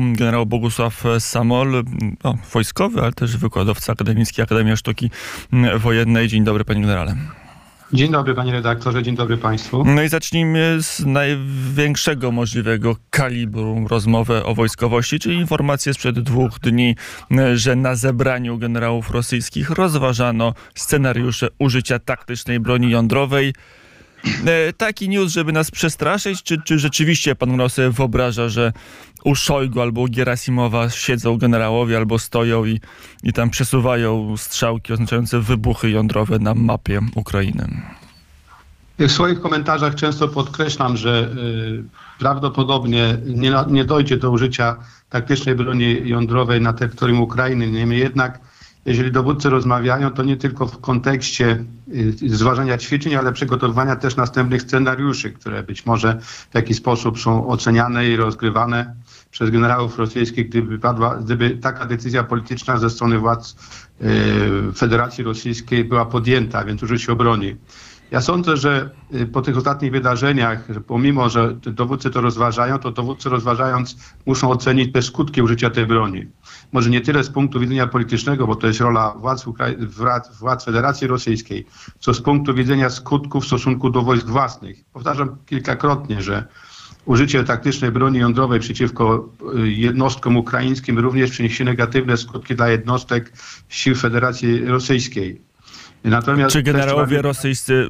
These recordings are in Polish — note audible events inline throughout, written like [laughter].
generał Bogusław Samol, no, wojskowy, ale też wykładowca akademicki Akademii Sztuki Wojennej. Dzień dobry, panie generale. Dzień dobry panie redaktorze, dzień dobry państwu. No i zacznijmy z największego możliwego kalibru rozmowę o wojskowości, czyli informację sprzed dwóch dni, że na zebraniu generałów rosyjskich rozważano scenariusze użycia taktycznej broni jądrowej. E, taki news, żeby nas przestraszyć, czy, czy rzeczywiście pan sobie wyobraża, że u Szojgu albo u Gierasimowa siedzą generałowie albo stoją i, i tam przesuwają strzałki oznaczające wybuchy jądrowe na mapie Ukrainy? W swoich komentarzach często podkreślam, że y, prawdopodobnie nie, nie dojdzie do użycia taktycznej broni jądrowej na terytorium Ukrainy. Niemniej jednak jeżeli dowódcy rozmawiają, to nie tylko w kontekście y, zważania ćwiczeń, ale przygotowywania też następnych scenariuszy, które być może w jakiś sposób są oceniane i rozgrywane przez generałów rosyjskich, gdyby, padła, gdyby taka decyzja polityczna ze strony władz y, Federacji Rosyjskiej była podjęta, więc użycie broni. Ja sądzę, że y, po tych ostatnich wydarzeniach, pomimo, że dowódcy to rozważają, to dowódcy rozważając muszą ocenić te skutki użycia tej broni. Może nie tyle z punktu widzenia politycznego, bo to jest rola władz, władz Federacji Rosyjskiej, co z punktu widzenia skutków w stosunku do wojsk własnych. Powtarzam kilkakrotnie, że użycie taktycznej broni jądrowej przeciwko y, jednostkom ukraińskim również przyniesie negatywne skutki dla jednostek sił Federacji Rosyjskiej. Natomiast Czy generałowie rosyjscy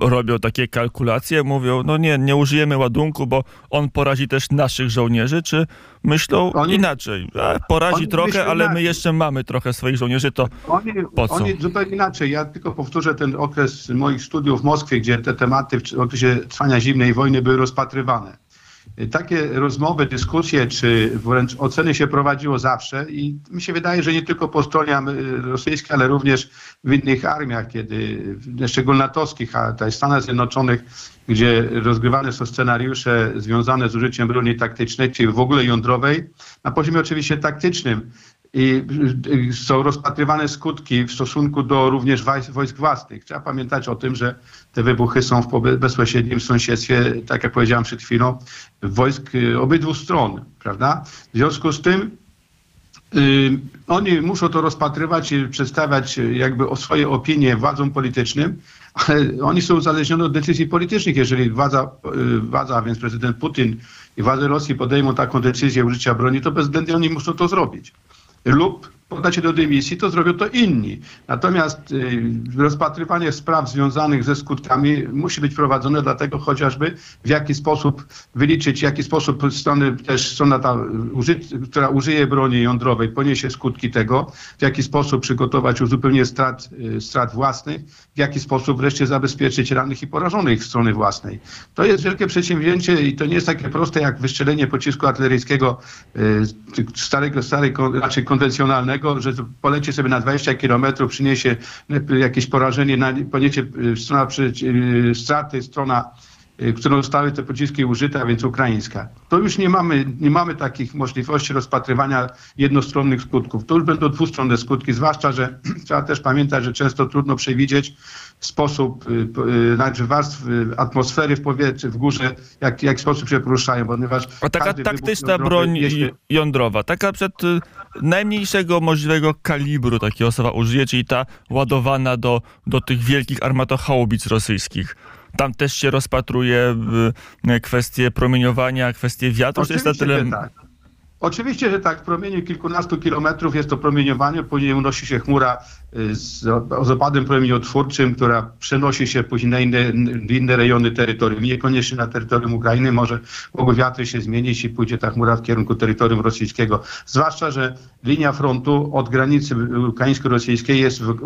robią takie kalkulacje? Mówią, no nie, nie użyjemy ładunku, bo on porazi też naszych żołnierzy, czy myślą oni, inaczej? Porazi trochę, ale inaczej. my jeszcze mamy trochę swoich żołnierzy, to oni, po co? Oni zupełnie inaczej. Ja tylko powtórzę ten okres moich studiów w Moskwie, gdzie te tematy w okresie trwania zimnej wojny były rozpatrywane. Takie rozmowy, dyskusje, czy wręcz oceny się prowadziło zawsze i mi się wydaje, że nie tylko po stronie rosyjskiej, ale również w innych armiach, kiedy, szczególnie natowskich, a tutaj Stanach Zjednoczonych, gdzie rozgrywane są scenariusze związane z użyciem broni taktycznej, czy w ogóle jądrowej, na poziomie oczywiście taktycznym, i są rozpatrywane skutki w stosunku do również wojsk własnych. Trzeba pamiętać o tym, że te wybuchy są w bezpośrednim sąsiedztwie, tak jak powiedziałem przed chwilą, wojsk y, obydwu stron, prawda? W związku z tym yy, oni muszą to rozpatrywać i przedstawiać y, jakby o swoje opinie władzom politycznym, ale oni są uzależnieni od decyzji politycznych. Jeżeli władza, władza, a więc prezydent Putin i władze Rosji podejmą taką decyzję użycia broni, to bezwzględnie oni muszą to zrobić loop lub podacie do dymisji, to zrobią to inni. Natomiast y, rozpatrywanie spraw związanych ze skutkami musi być prowadzone dlatego chociażby w jaki sposób wyliczyć, w jaki sposób strony, też strona ta, która użyje broni jądrowej poniesie skutki tego, w jaki sposób przygotować uzupełnienie strat, y, strat własnych, w jaki sposób wreszcie zabezpieczyć rannych i porażonych strony własnej. To jest wielkie przedsięwzięcie i to nie jest takie proste jak wystrzelenie pocisku artyleryjskiego y, starego, starego, raczej konwencjonalnego, że polecie sobie na 20 kilometrów, przyniesie jakieś porażenie, poniesie y, strona przy, y, straty, strona którą zostały te pociski użyte, a więc ukraińska. To już nie mamy, nie mamy takich możliwości rozpatrywania jednostronnych skutków. To już będą dwustronne skutki, zwłaszcza, że [clears throat] trzeba też pamiętać, że często trudno przewidzieć sposób, znaczy warstw atmosfery w powietrzu, w górze, jak, jak sposób się poruszają, ponieważ... A taka taktyczna broń jądrowa, taka przed najmniejszego możliwego kalibru takiego osoba użyje, czyli ta ładowana do, do tych wielkich armatochaubic rosyjskich. Tam też się rozpatruje y, kwestie promieniowania, kwestie wiatru. Oczywiście, jest na tyle... tak. Oczywiście, że tak, w promieniu kilkunastu kilometrów jest to promieniowanie, później unosi się chmura y, z, z opadem promieniotwórczym, która przenosi się później na inne, inne rejony terytorium. Niekoniecznie na terytorium Ukrainy, może mogły wiatry się zmienić i pójdzie ta chmura w kierunku terytorium rosyjskiego. Zwłaszcza, że linia frontu od granicy ukraińsko-rosyjskiej jest w,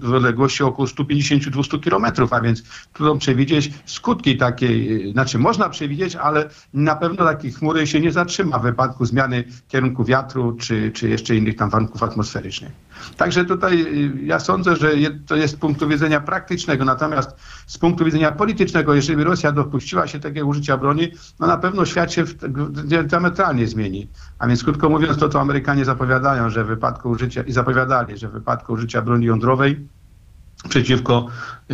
w odległości około 150-200 kilometrów, a więc trudno przewidzieć skutki takiej, znaczy można przewidzieć, ale na pewno takiej chmury się nie zatrzyma w wypadku zmian zmiany kierunku wiatru, czy, czy jeszcze innych tam warunków atmosferycznych. Także tutaj y, ja sądzę, że to jest z punktu widzenia praktycznego, natomiast z punktu widzenia politycznego, jeżeli Rosja dopuściła się takiego użycia broni, no na pewno świat się diametralnie zmieni. A więc krótko mówiąc, to co Amerykanie zapowiadają, że w wypadku użycia, i zapowiadali, że w wypadku użycia broni jądrowej, przeciwko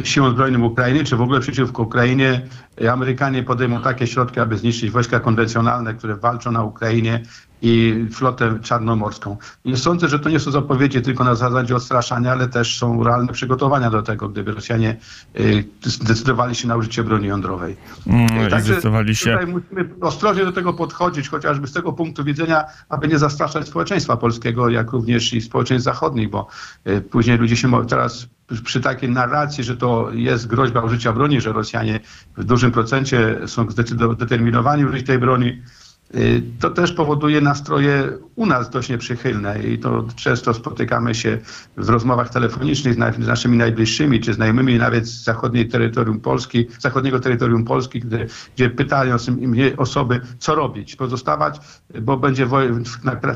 siłom zbrojnym Ukrainy, czy w ogóle przeciwko Ukrainie. Amerykanie podejmą takie środki, aby zniszczyć wojska konwencjonalne, które walczą na Ukrainie i flotę czarnomorską. Nie sądzę, że to nie są zapowiedzi tylko na zasadzie odstraszania, ale też są realne przygotowania do tego, gdyby Rosjanie y, zdecydowali się na użycie broni jądrowej. Mm, Także zdecydowali się. Tutaj musimy ostrożnie do tego podchodzić, chociażby z tego punktu widzenia, aby nie zastraszać społeczeństwa polskiego, jak również i społeczeństw zachodnich, bo y, później ludzie się teraz przy takiej narracji, że to jest groźba użycia broni, że Rosjanie w dużym procencie są zdeterminowani użyć tej broni, y, to też powoduje nastroje u nas dość nieprzychylne i to często spotykamy się w rozmowach telefonicznych z naszymi najbliższymi czy znajomymi nawet z zachodniej terytorium Polski, zachodniego terytorium Polski, gdzie, gdzie pytają mnie osoby, co robić, pozostawać, bo będzie w,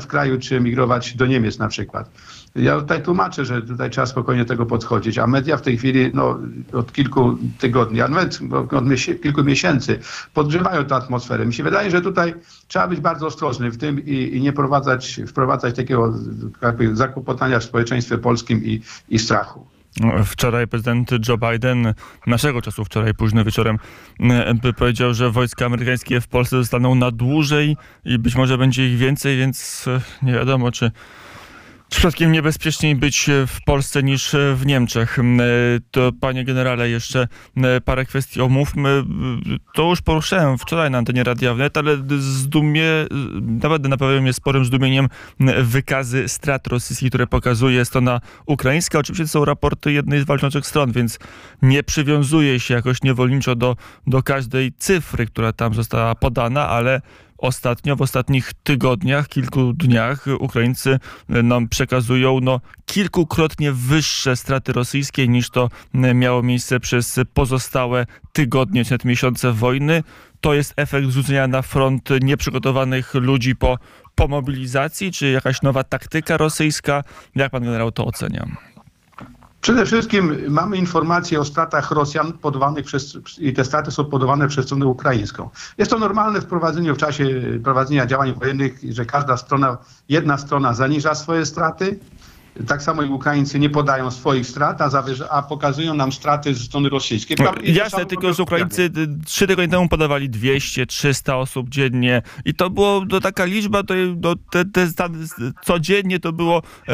w kraju, czy emigrować do Niemiec na przykład. Ja tutaj tłumaczę, że tutaj trzeba spokojnie tego podchodzić, a media w tej chwili no, od kilku tygodni, a nawet od kilku miesięcy podgrzewają tę atmosferę. Mi się wydaje, że tutaj trzeba być bardzo ostrożny w tym i, i nie prowadzać, wprowadzać takiego jakby zakłopotania w społeczeństwie polskim i, i strachu. Wczoraj prezydent Joe Biden, naszego czasu wczoraj późno wieczorem, powiedział, że wojska amerykańskie w Polsce zostaną na dłużej i być może będzie ich więcej, więc nie wiadomo, czy Przypadkiem niebezpieczniej być w Polsce niż w Niemczech. E, to panie generale, jeszcze e, parę kwestii omówmy. To już poruszałem wczoraj na antenie Radia Wnet, ale zdumie, naprawdę napawają mnie sporym zdumieniem wykazy strat rosyjskich, które pokazuje strona ukraińska. Oczywiście są raporty jednej z walczących stron, więc nie przywiązuje się jakoś niewolniczo do, do każdej cyfry, która tam została podana, ale ostatnio, w ostatnich tygodniach, kilku dniach Ukraińcy e, nam przekazują no, kilkukrotnie wyższe straty rosyjskie niż to e, miało miejsce przez pozostałe tygodnie, czy nawet miesiące wojny. To jest efekt rzucenia na front nieprzygotowanych ludzi po, po mobilizacji, czy jakaś nowa taktyka rosyjska? Jak pan generał to ocenia? Przede wszystkim mamy informacje o stratach Rosjan podawanych przez, i te straty są podawane przez stronę ukraińską. Jest to normalne w prowadzeniu, w czasie prowadzenia działań wojennych, że każda strona, jedna strona zaniża swoje straty, tak samo i Ukraińcy nie podają swoich strat, a, a pokazują nam straty ze strony rosyjskiej. No, jasne, tylko że Ukraińcy trzy tygodnie temu podawali 200, 300 osób dziennie i to było to taka liczba, to, to te, te, codziennie to było e,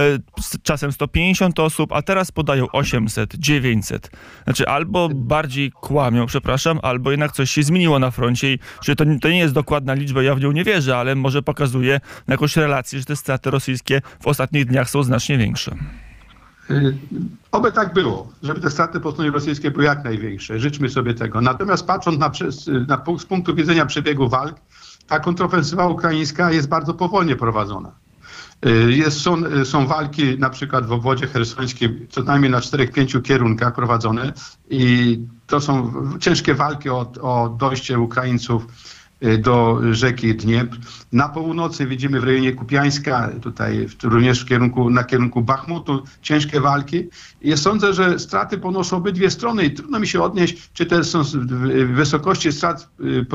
czasem 150 osób, a teraz podają 800, 900. Znaczy albo bardziej kłamią, przepraszam, albo jednak coś się zmieniło na froncie i że to, to nie jest dokładna liczba, ja w nią nie wierzę, ale może pokazuje jakąś relację, że te straty rosyjskie w ostatnich dniach są znacznie większe większe. Y, oby tak było, żeby te straty po stronie rosyjskiej były jak największe. Życzmy sobie tego. Natomiast patrząc na, na, z punktu widzenia przebiegu walk, ta kontrofensywa ukraińska jest bardzo powolnie prowadzona. Y, jest, są, y, są walki na przykład w obwodzie hersońskim co najmniej na czterech, pięciu kierunkach prowadzone i to są ciężkie walki o, o dojście Ukraińców do rzeki Dniepr. Na północy widzimy w rejonie Kupiańska, tutaj również w kierunku, na kierunku Bachmutu, ciężkie walki. I sądzę, że straty ponoszą obydwie strony i trudno mi się odnieść, czy te są wysokości strat y, y,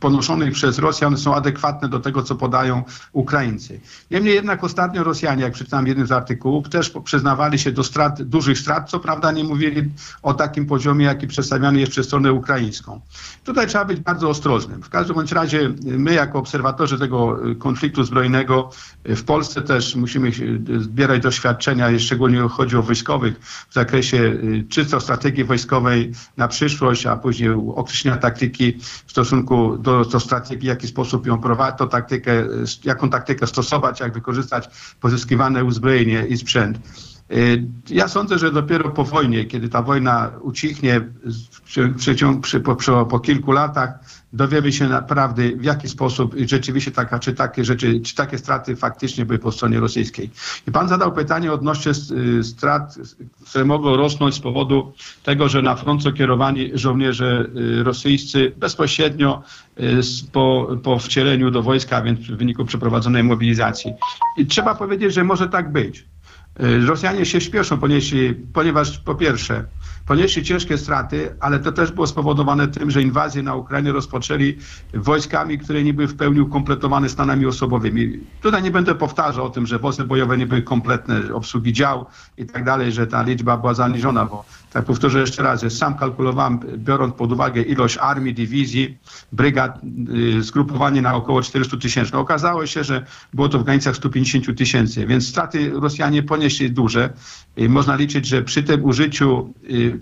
ponoszonych przez Rosjan są adekwatne do tego, co podają Ukraińcy. Niemniej jednak ostatnio Rosjanie, jak przeczytałem w jednym z artykułów, też przyznawali się do strat, dużych strat, co prawda nie mówili o takim poziomie, jaki przedstawiany jest przez stronę ukraińską. Tutaj trzeba być bardzo ostrożnym. W każdym bądź razie my jako obserwatorzy tego konfliktu zbrojnego w Polsce też musimy zbierać doświadczenia, szczególnie chodzi o wojskowych w zakresie y, czysto strategii wojskowej na przyszłość, a później określenia taktyki w stosunku do, do strategii, w jaki sposób ją prowadzić, taktykę, jaką taktykę stosować, jak wykorzystać pozyskiwane uzbrojenie i sprzęt. Y, ja sądzę, że dopiero po wojnie, kiedy ta wojna ucichnie przy, przy, po, przy, po, kilku latach, dowiemy się naprawdę w jaki sposób rzeczywiście taka, czy takie rzeczy, czy takie straty faktycznie były po stronie rosyjskiej. I pan zadał pytanie odnośnie y, strat, które mogą rosnąć z powodu tego, że na front są kierowani żołnierze y, rosyjscy bezpośrednio po, po wcieleniu do wojska, a więc w wyniku przeprowadzonej mobilizacji. I trzeba powiedzieć, że może tak być. Y, Rosjanie się śpieszą, ponieważ, ponieważ po pierwsze ponieśli ciężkie straty, ale to też było spowodowane tym, że inwazję na Ukrainę rozpoczęli wojskami, które nie były w pełni ukompletowane stanami osobowymi. Tutaj nie będę powtarzał o tym, że wozy bojowe nie były kompletne, obsługi dział i tak dalej, że ta liczba była zaniżona, bo powtórzę jeszcze raz, że sam kalkulowałem, biorąc pod uwagę ilość armii, dywizji, brygad, y, zgrupowanie na około 400 tysięcy. Okazało się, że było to w granicach 150 tysięcy, więc straty Rosjanie ponieśli duże. Y, Można liczyć, że przy tym użyciu, y,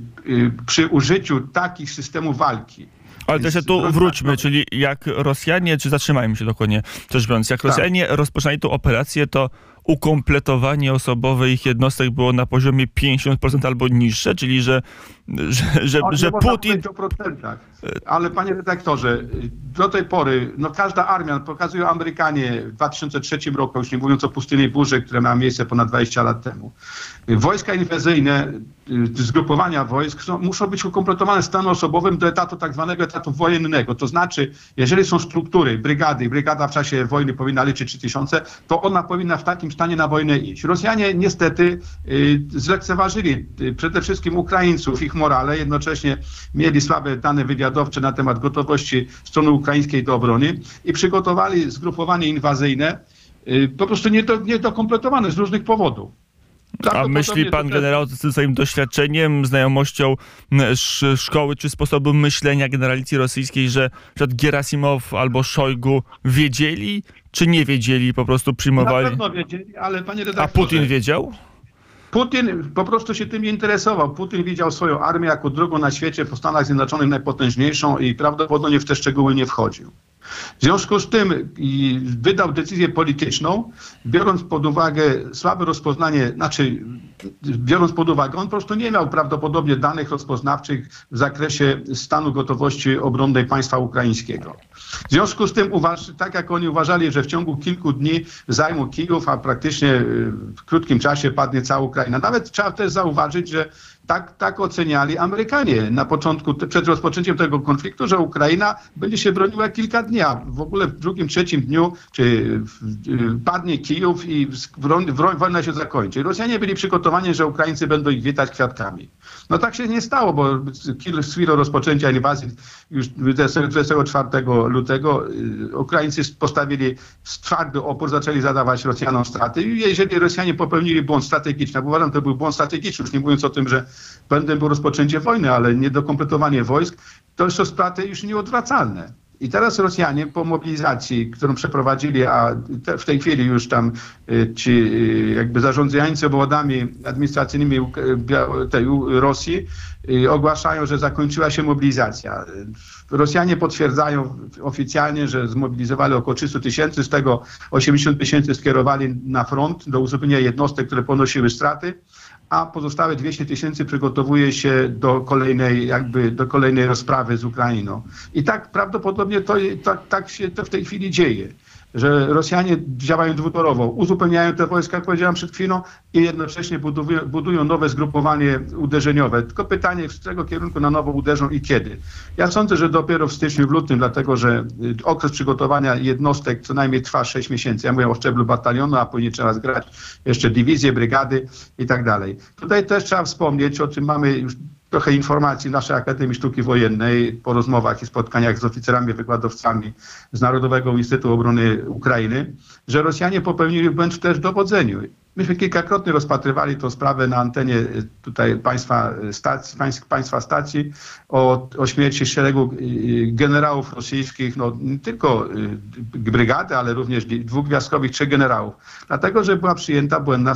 przy użyciu takich systemów walki, Ale też tu wróćmy, tak, no- czyli jak Rosjanie, czy zatrzymajmy się dokładnie rzecz biorąc, jak Tak. Rosjanie rozpoczynali tą operację, to ukompletowanie osobowe ich jednostek było na poziomie 50% albo niższe, czyli że, że, że, O, że Putin... Ale panie redaktorze, do tej pory, no każda armia, pokazują Amerykanie w 2003 roku, już nie mówiąc o pustyni burzy, które miała miejsce ponad 20 lat temu. Wojska inwazyjne, y, zgrupowania wojsk są, muszą być ukompletowane stanem osobowym do etatu tak zwanego etatu wojennego. To znaczy, jeżeli są struktury, brygady, brygada w czasie wojny powinna liczyć 3000, to ona powinna w takim stanie na wojnę iść. Rosjanie niestety y, zlekceważyli y, przede wszystkim Ukraińców, ich morale, jednocześnie mieli słabe dane wywiadowcze na temat gotowości strony ukraińskiej do obrony i przygotowali zgrupowanie inwazyjne, y, po prostu niedo, niedokompletowane z różnych powodów. A myśli pan generał ze swoim doświadczeniem, znajomością szkoły czy sposobu myślenia generalicji rosyjskiej, że przed Gerasimow albo Szojgu wiedzieli, czy nie wiedzieli, po prostu Na przyjmowali? pewno wiedzieli, ale panie A redaktorze... Putin wiedział? Putin po prostu się tym nie interesował. Putin widział swoją armię jako drugą na świecie, po Stanach Zjednoczonych najpotężniejszą i prawdopodobnie w te szczegóły nie wchodził. W związku z tym wydał decyzję polityczną, biorąc pod uwagę słabe rozpoznanie, znaczy biorąc pod uwagę, on po prostu nie miał prawdopodobnie danych rozpoznawczych w zakresie stanu gotowości obronnej państwa ukraińskiego. W związku z tym, tak jak oni uważali, że w ciągu kilku dni zajmą Kijów, a praktycznie y, w krótkim czasie padnie cała Ukraina. Nawet trzeba też zauważyć, że tak, tak oceniali Amerykanie na początku, przed rozpoczęciem tego konfliktu, że Ukraina będzie się broniła kilka dni, w ogóle w drugim, trzecim dniu czy padnie Kijów i wojna się zakończy. Rosjanie byli przygotowani, że Ukraińcy będą ich witać kwiatkami. No tak się nie stało, bo z chwilą rozpoczęcia inwazji już 20 24 lutego y, Ukraińcy postawili twardy opór, zaczęli zadawać Rosjanom straty. I jeżeli Rosjanie popełnili błąd strategiczny, bo uważam, to był błąd strategiczny, już nie mówiąc o tym, że błędem było rozpoczęcie wojny, ale niedokompletowanie wojsk, to są straty już nieodwracalne. I teraz Rosjanie po mobilizacji, którą przeprowadzili, a te, w tej chwili już tam y, ci y, jakby zarządzający obwodami administracyjnymi Bia- tej Rosji y, ogłaszają, że zakończyła się mobilizacja. Y, Rosjanie potwierdzają oficjalnie, że zmobilizowali około 300 tysięcy, z tego 80 tysięcy skierowali na front do uzupełnienia jednostek, które ponosiły straty a pozostałe 200 tysięcy przygotowuje się do kolejnej, jakby do kolejnej rozprawy z Ukrainą. I tak prawdopodobnie to, tak, tak się to w tej chwili dzieje, że Rosjanie działają dwutorowo, uzupełniają te wojska, jak powiedziałem przed chwilą, i jednocześnie budują, budują nowe zgrupowanie uderzeniowe. Tylko pytanie, z którego kierunku na nowo uderzą i kiedy. Ja sądzę, że dopiero w styczniu, w lutym, dlatego że y, okres przygotowania jednostek co najmniej trwa 6 miesięcy. Ja mówię o szczeblu batalionu, a później trzeba zgrać jeszcze dywizje, brygady i tak dalej. Tutaj też trzeba wspomnieć, o czym mamy już trochę informacji naszej Akademii Sztuki Wojennej po rozmowach i spotkaniach z oficerami, wykładowcami z Narodowego Instytutu Obrony Ukrainy, że Rosjanie popełnili błąd też w dowodzeniu. Myśmy kilkakrotnie rozpatrywali tę sprawę na antenie y, tutaj państwa stacji, państw, państwa stacji o, o śmierci szeregu y, generałów rosyjskich, no nie tylko y, brygady, ale również dwóch gwiazdkowych, trzech generałów. Dlatego, że była przyjęta błędna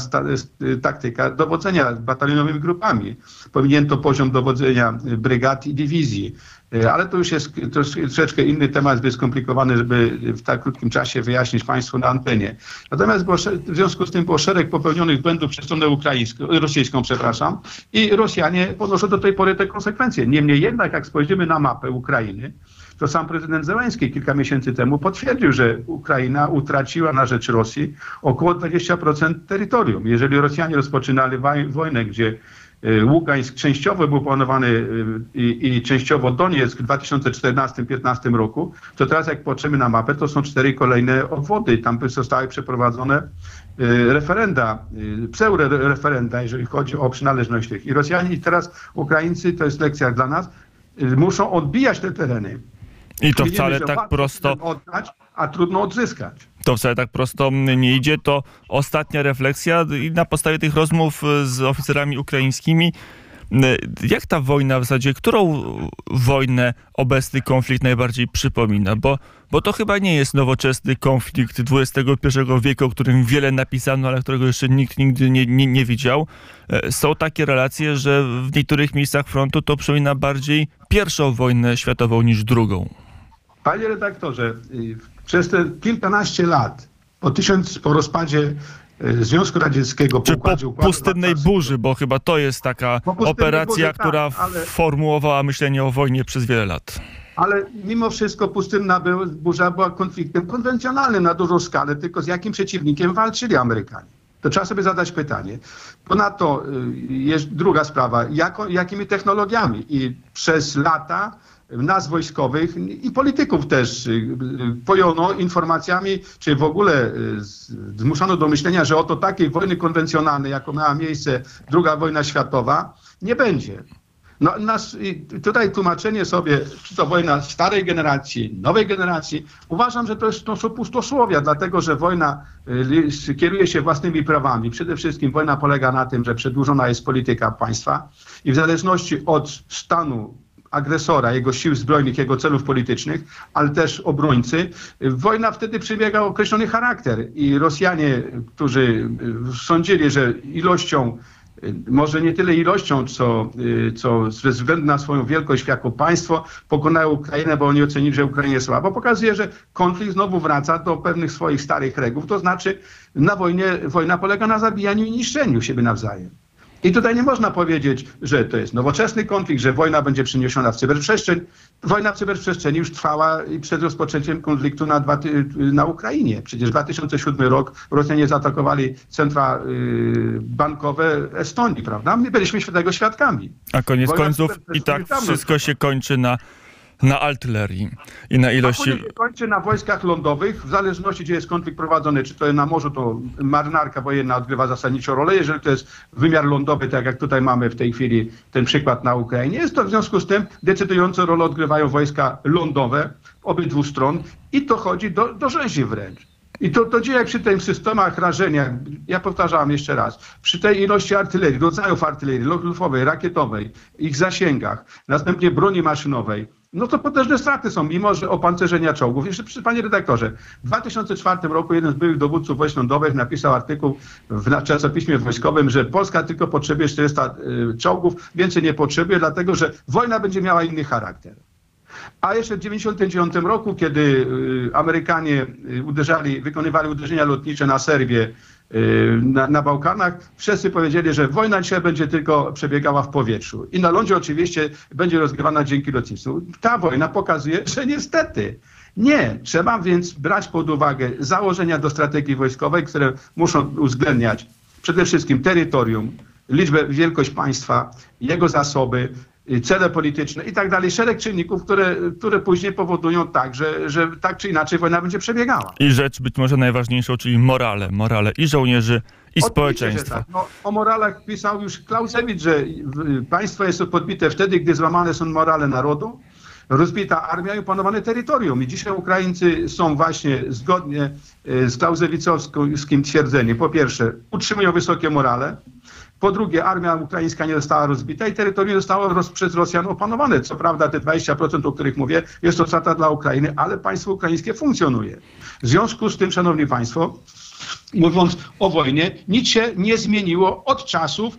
y, taktyka dowodzenia batalionowymi grupami. Pominięto poziom dowodzenia y, brygad i dywizji. Y, Ale to już jest troszeczkę inny temat, zbyt skomplikowany, żeby w tak krótkim czasie wyjaśnić Państwu na antenie. Natomiast było, w związku z tym było szereg popełnionych błędów przez stronę ukraińską, rosyjską, przepraszam, i Rosjanie ponoszą do tej pory te konsekwencje. Niemniej jednak, jak spojrzymy na mapę Ukrainy, to sam prezydent Zełański kilka miesięcy temu potwierdził, że Ukraina utraciła na rzecz Rosji około 20% terytorium. Jeżeli Rosjanie rozpoczynali wojnę, gdzie Ługańsk częściowo był planowany y, i, i częściowo Donieck w 2014-2015 roku, to teraz jak patrzymy na mapę, to są cztery kolejne obwody. Tam zostały przeprowadzone y, referenda, y, pseudo-referenda, jeżeli chodzi o przynależność tych. I Rosjanie i teraz Ukraińcy, to jest lekcja dla nas, y, muszą odbijać te tereny. I to wcale tak prosto, oddać, a trudno odzyskać. To wcale tak prosto nie idzie. To ostatnia refleksja i na podstawie tych rozmów z oficerami ukraińskimi. Jak ta wojna w zasadzie, którą wojnę obecny konflikt najbardziej przypomina? Bo, bo to chyba nie jest nowoczesny konflikt XXI wieku, o którym wiele napisano, ale którego jeszcze nikt nigdy nie, nie, nie widział. E, Są takie relacje, że w niektórych miejscach frontu to przypomina bardziej pierwszą wojnę światową niż drugą. Panie redaktorze, y, przez te kilkanaście lat, po, tysiąc, po rozpadzie y, Związku Radzieckiego, Czy po układu pustynnej burzy, bo chyba to jest taka Po operacja, burzy, tak, która ale- formułowała myślenie o wojnie przez wiele lat. Ale mimo wszystko pustynna burza była konfliktem konwencjonalnym na dużą skalę, tylko z jakim przeciwnikiem walczyli Amerykanie. To trzeba sobie zadać pytanie. Ponadto y, jest druga sprawa, jako, jakimi technologiami i przez lata nas wojskowych i polityków też y, y, pojono informacjami, czy w ogóle y, zmuszano do myślenia, że oto takiej wojny konwencjonalnej, jaką miała miejsce druga wojna światowa, nie będzie. No, nas, i tutaj tłumaczenie sobie, czy to wojna starej generacji, nowej generacji, uważam, że to, jest, to są pustosłowia, dlatego że wojna kieruje się własnymi prawami. Przede wszystkim wojna polega na tym, że przedłużona jest polityka państwa i w zależności od stanu agresora, jego sił zbrojnych, jego celów politycznych, ale też obrońcy, wojna wtedy przybiega określony charakter i Rosjanie, którzy y, sądzili, że ilością y, może nie tyle ilością, co, y, co ze względu na swoją wielkość jako państwo pokonają Ukrainę, bo oni ocenili, że Ukraina jest słaba. Pokazuje, że konflikt znowu wraca do pewnych swoich starych reguł. To znaczy na wojnie, wojna polega na zabijaniu i niszczeniu siebie nawzajem. I tutaj nie można powiedzieć, że to jest nowoczesny konflikt, że wojna będzie przeniesiona w cyberprzestrzeń. Wojna w cyberprzestrzeni już trwała i przed rozpoczęciem konfliktu na, dwa, na Ukrainie. Przecież 2007 rok Rosjanie zaatakowali centra y, bankowe Estonii, prawda? My byliśmy tego świadkami. A koniec Wojna końców i tak wszystko się kończy na, na artylerii i na A ilości... się kończy na wojskach lądowych, w zależności gdzie jest konflikt prowadzony, czy to jest na morzu, to marynarka wojenna odgrywa zasadniczą rolę. Jeżeli to jest wymiar lądowy, tak jak tutaj mamy w tej chwili ten przykład na Ukrainie, jest to w związku z tym decydującą rolę odgrywają wojska lądowe obydwu stron i to chodzi do, do rzezi wręcz. I to, to dzieje przy tych systemach rażenia, ja powtarzam jeszcze raz, przy tej ilości artylerii, rodzajów artylerii lufowej, rakietowej, ich zasięgach, następnie broni maszynowej, no to potężne straty są, mimo że opancerzenia czołgów. Jeszcze przy, panie redaktorze, w 2004 roku jeden z byłych dowódców wojsk lądowych napisał artykuł w czasopiśmie wojskowym, że Polska tylko potrzebuje 400 y, czołgów, więcej nie potrzebuje, dlatego że wojna będzie miała inny charakter. A jeszcze w 1999 roku, kiedy y, Amerykanie y, uderzali, wykonywali uderzenia lotnicze na Serbię, y, na, na Bałkanach, wszyscy powiedzieli, że wojna dzisiaj będzie tylko przebiegała w powietrzu. I na lądzie oczywiście będzie rozgrywana dzięki lotnictwu. Ta wojna pokazuje, że niestety nie. Trzeba więc brać pod uwagę założenia do strategii wojskowej, które muszą uwzględniać przede wszystkim terytorium, liczbę, wielkość państwa, jego zasoby, cele polityczne i tak dalej. Szereg czynników, które, które później powodują tak, że, że tak czy inaczej wojna będzie przebiegała. I rzecz być może najważniejszą, czyli morale. Morale i żołnierzy, i Oczywiście, społeczeństwa. Tak. No, o moralach pisał już Clausewicz, że państwo jest podbite wtedy, gdy złamane są morale narodu, rozbita armia i opanowane terytorium. I dzisiaj Ukraińcy są właśnie zgodnie y, z klauzewicowskim twierdzeniem. Po pierwsze, utrzymują wysokie morale. Po drugie, armia ukraińska nie została rozbita i terytorium zostało roz, przez Rosjan opanowane. Co prawda te 20%, o których mówię, jest to strata dla Ukrainy, ale państwo ukraińskie funkcjonuje. W związku z tym, szanowni państwo, mówiąc o wojnie, nic się nie zmieniło od czasów,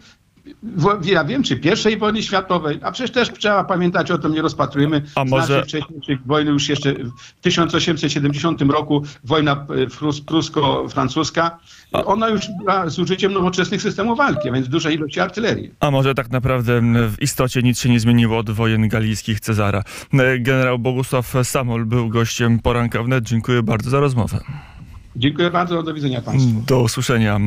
wo- ja wiem, czy pierwszej wojny światowej, a przecież też trzeba pamiętać o tym, nie rozpatrujemy A może- wcześniejszych wojny, już jeszcze w 1870 roku wojna e, prus- prusko-francuska, ona już była z użyciem nowoczesnych systemów walki, a więc dużej ilości artylerii. A może tak naprawdę w istocie nic się nie zmieniło od wojen galijskich Cezara. E, Generał Bogusław Samol był gościem poranka wnet. Dziękuję bardzo za rozmowę. Dziękuję bardzo, do widzenia Państwu. Do usłyszenia.